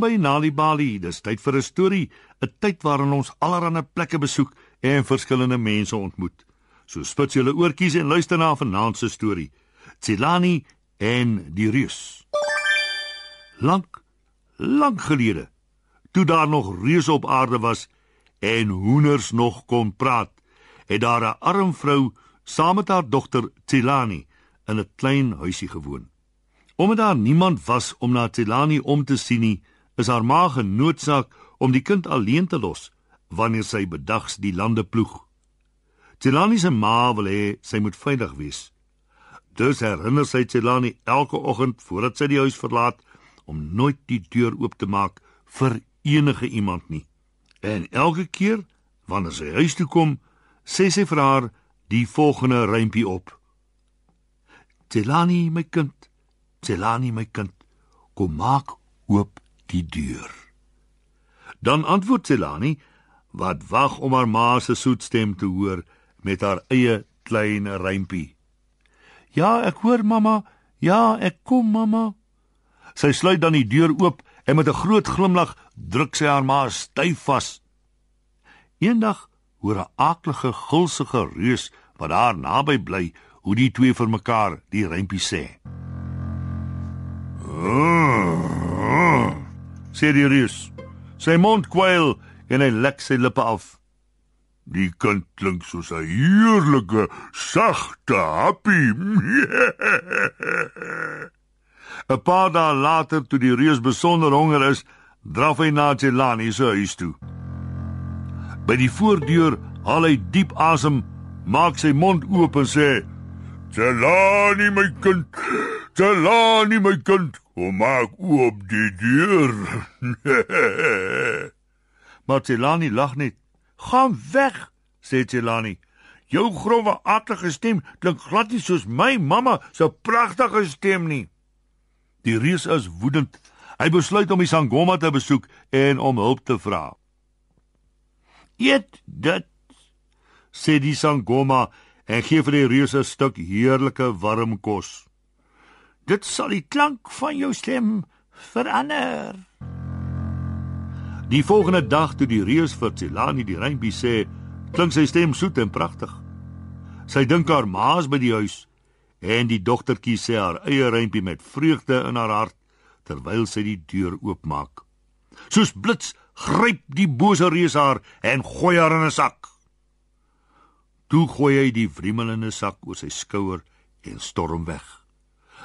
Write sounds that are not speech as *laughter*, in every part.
Welkom by Nali Bali. Dis tyd vir 'n storie, 'n tyd waarin ons allerlei plekke besoek en verskillende mense ontmoet. So spits julle oortjies en luister na vanaand se storie. Tsilani en die reus. Lank, lank gelede, toe daar nog reuse op aarde was en hoenders nog kon praat, het daar 'n arm vrou saam met haar dogter Tsilani in 'n klein huisie gewoon. Omdat daar niemand was om na Tsilani om te sien nie, is haar ma genoodsaak om die kind alleen te los wanneer sy bedags die lande ploeg. Tsilani se ma wil hê sy moet veilig wees. Dus herinner sy Tsilani elke oggend voordat sy die huis verlaat om nooit die deur oop te maak vir enige iemand nie. En elke keer wanneer sy huis toe kom, sê sy vir haar die volgende rympie op. Tsilani my kind Celani my kind, kom maak oop die deur. Dan antwoord Celani wat wag om haar ma se soet stem te hoor met haar eie klein rympie. Ja, ek hoor mamma. Ja, ek kom mamma. Sy sluit dan die deur oop en met 'n groot glimlag druk sy haar ma styf vas. Eendag hoor 'n aaklige gulsige reus wat daar naby bly hoe die twee vir mekaar die rympie sê. Sê die reus. Sy mond kwyl en hy lek sy lippe af. Die kind klink soos 'n heerlike, sagte happie. *laughs* 'n Paar dae later toe die reus besonder honger is, draf hy na Jelani se huis toe. By die voordeur haal hy diep asem, maak sy mond oop en sê: "Jelani my kind, Jelani my kind, Kom maak oop die deur. *laughs* maar Tselani lag net. Gaan weg, sê Tselani. Jou grove aardige stem klink glad nie soos my mamma se pragtige stem nie. Die reus is woedend. Hy besluit om die Sangoma te besoek en om hulp te vra. "Eet dit," sê die Sangoma en gee vir die reus 'n stuk heerlike warm kos. Dit sal die klank van jou stem verander. Die volgende dag toe die reus vir Tsilani die reimpie sê, klink sy stem soet en pragtig. Sy dink haar ma's by die huis en die dogtertjie sê haar eie reimpie met vreugde in haar hart terwyl sy die deur oopmaak. Soos blits gryp die bose reus haar en gooi haar in 'n sak. Toe gooi hy die wriemelende sak oor sy skouer en storm weg.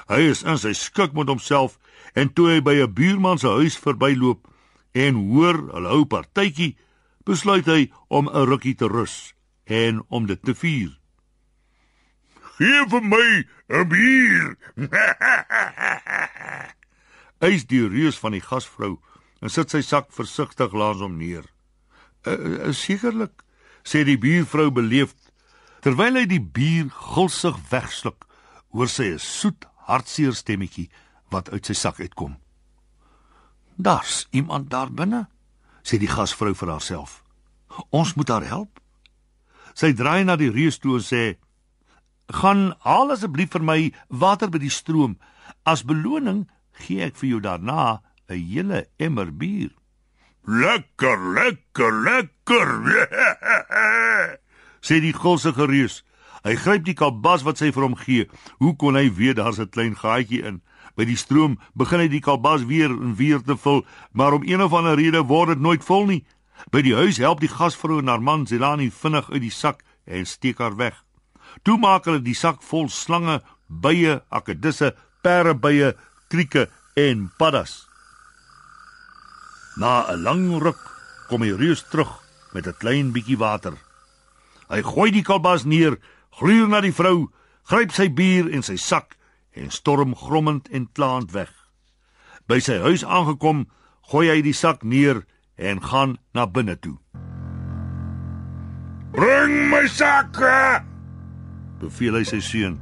Hy is in sy skik met homself en toe hy by 'n buurman se huis verbyloop en hoor hulle hou partytjie, besluit hy om 'n rukkie te rus en om dit te vier. "Geef vir my 'n bier." *laughs* Hy's die reus van die gasvrou en sit sy sak versigtig langs hom neer. "Uh, sekerlik," sê die buurvrou beleefd terwyl hy die bier gulsig wegsluk, hoor sy 'n soet hartseer stemmetjie wat uit sy sak uitkom. "Daar's iemand daar binne," sê die gasvrou vir haarself. "Ons moet haar help." Sy draai na die reus toe en sê: "Gaan haal asseblief vir my water by die stroom. As beloning gee ek vir jou daarna 'n hele emmer bier." "Lekker, lekker, lekker," *laughs* sê die gulsige reus. Hy gryp die kalbas wat sy vir hom gee. Hoe kon hy weet daar's 'n klein gaatjie in? By die stroom begin hy die kalbas weer en weer te vul, maar om een of ander rede word dit nooit vol nie. By die huis help die gasvrou en haar man Zelani vinnig uit die sak en steek haar weg. Toe maak hulle die sak vol slange, bye, akedisse, perdebye, krieke en paddas. Na 'n lang ruk kom hy reus terug met 'n klein bietjie water. Hy gooi die kalbas neer gluur na die vrou, gryp sy bier en sy sak en storm grommend en klaand weg. By sy huis aangekom, gooi hy die sak neer en gaan na binne toe. "Bring my sak!" beveel hy sy seun.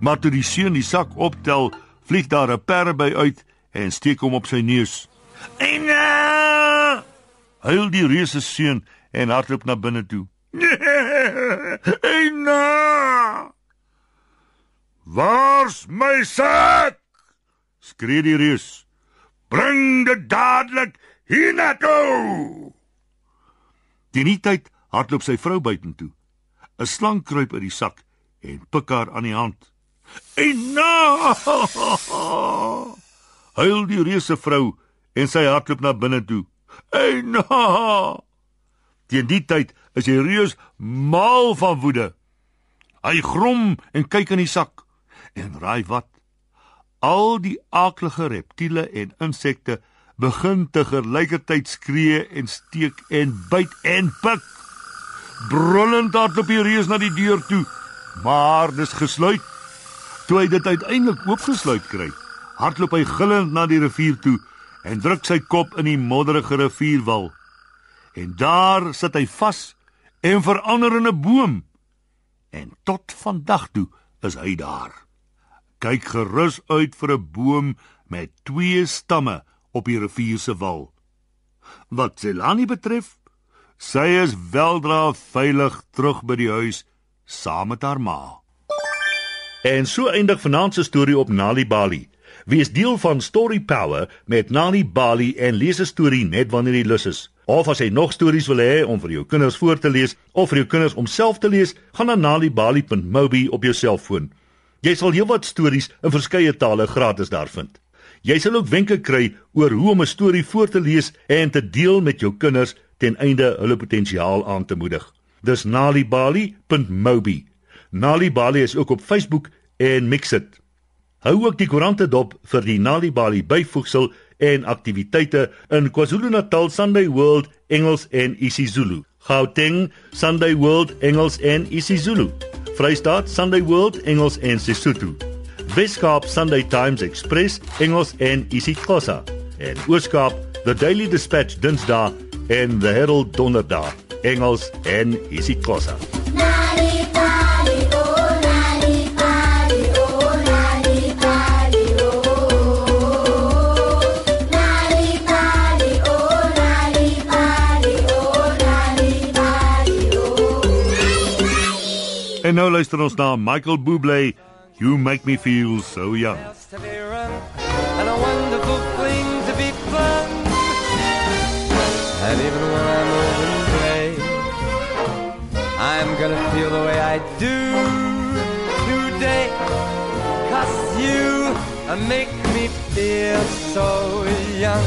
Maar toe die seun die sak optel, vlieg daar 'n perdeby uit en steek hom op sy neus. "Ena!" huil die reus se seun en hardloop na binne toe. Eina! Waar's my sak? skree die reus. Bring dit dadelik hiernatoe. Die tyd hardloop sy vrou buitentoe. 'n Slang kruip uit die sak en pik haar aan die hand. "Ina!" Huil die reuse vrou en sy hardloop na binne toe. "Ina!" Teen die tyd is die reus mal van woede. Hy grom en kyk in die sak en raai wat? Al die aaklige reptiele en insekte begin te gelykertyd skree en steek en byt en pik. Brullend hardloop die reus na die deur toe, maar dis gesluit. Toe hy dit uiteindelik oopgesluit kry, hardloop hy gillend na die rivier toe en druk sy kop in die modderige rivierwal. En daar sit hy vas en verander in 'n boom. En tot vandag toe is hy daar. Kyk gerus uit vir 'n boom met twee stamme op die rivier se wal. Wat Zelani betref, sy is weldra veilig terug by die huis saam met haar ma. En so eindig vanaand se storie op Nali Bali. Wie is deel van Story Power met Nali Bali en lees 'n storie net wanneer jy lus is. Of as jy nog stories wil hê om vir jou kinders voor te lees of vir jou kinders om self te lees, gaan na nalibali.mobi op jou selfoon. Jy sal heelwat stories in verskeie tale gratis daar vind. Jy sal ook wenke kry oor hoe om 'n storie voor te lees en te deel met jou kinders ten einde hulle potensiaal aan te moedig. Dis nalibali.mobi. Nalibali is ook op Facebook en Mixit. Hou ook die koerante dop vir die Nalibali byvoegsel en aktiwiteite in KwaZulu-Natal Sunday World Engels en isiZulu. Gauteng Sunday World Engels en isiZulu. Vrystaat Sunday World Engels en Sesotho. Weskaap Sunday Times Express Engels en isiXhosa. En Ooskaap The Daily Dispatch Dinsdae en The Herald Donderdag Engels en isiXhosa. En nou luister ons na Michael Bublé, You Make Me Feel So Young. and a wonderful thing to be flung. And even when I'm old and gray, I'm gonna feel the way I do today. Cause you make me feel so young.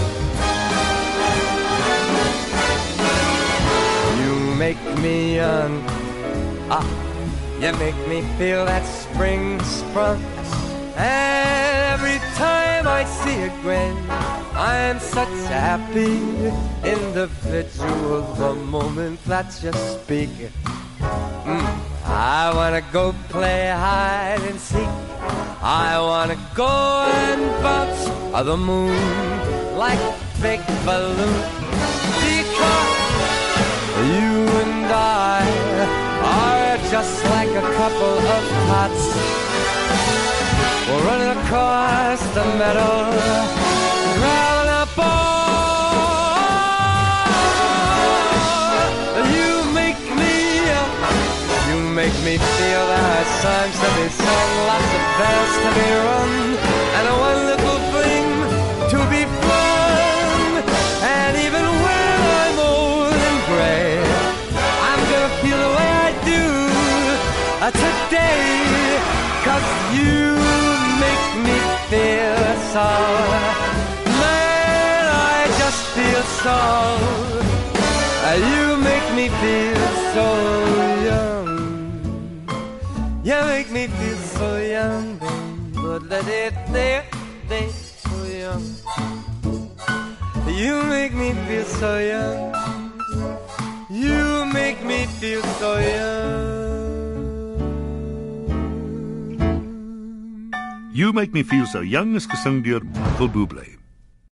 You make me young. Ah, you make me feel that spring sprung. And every time I see a grin, I'm such a happy individual. The moment that you speak, mm, I wanna go play hide and seek. I wanna go and bounce on the moon like a big balloon. Because you just like a couple of pots. We're running across the meadow, grabbing a ball. You make me, you make me feel there are songs to be sung, lots of bells to be rung, today. Cause you make me feel so. Man, I just feel so. You make me feel so young. You make me feel so young. But let it there, there, so young. You make me feel so young. You make me feel so young. You Make Me Feel So Young is gesing deur Michael Bublé.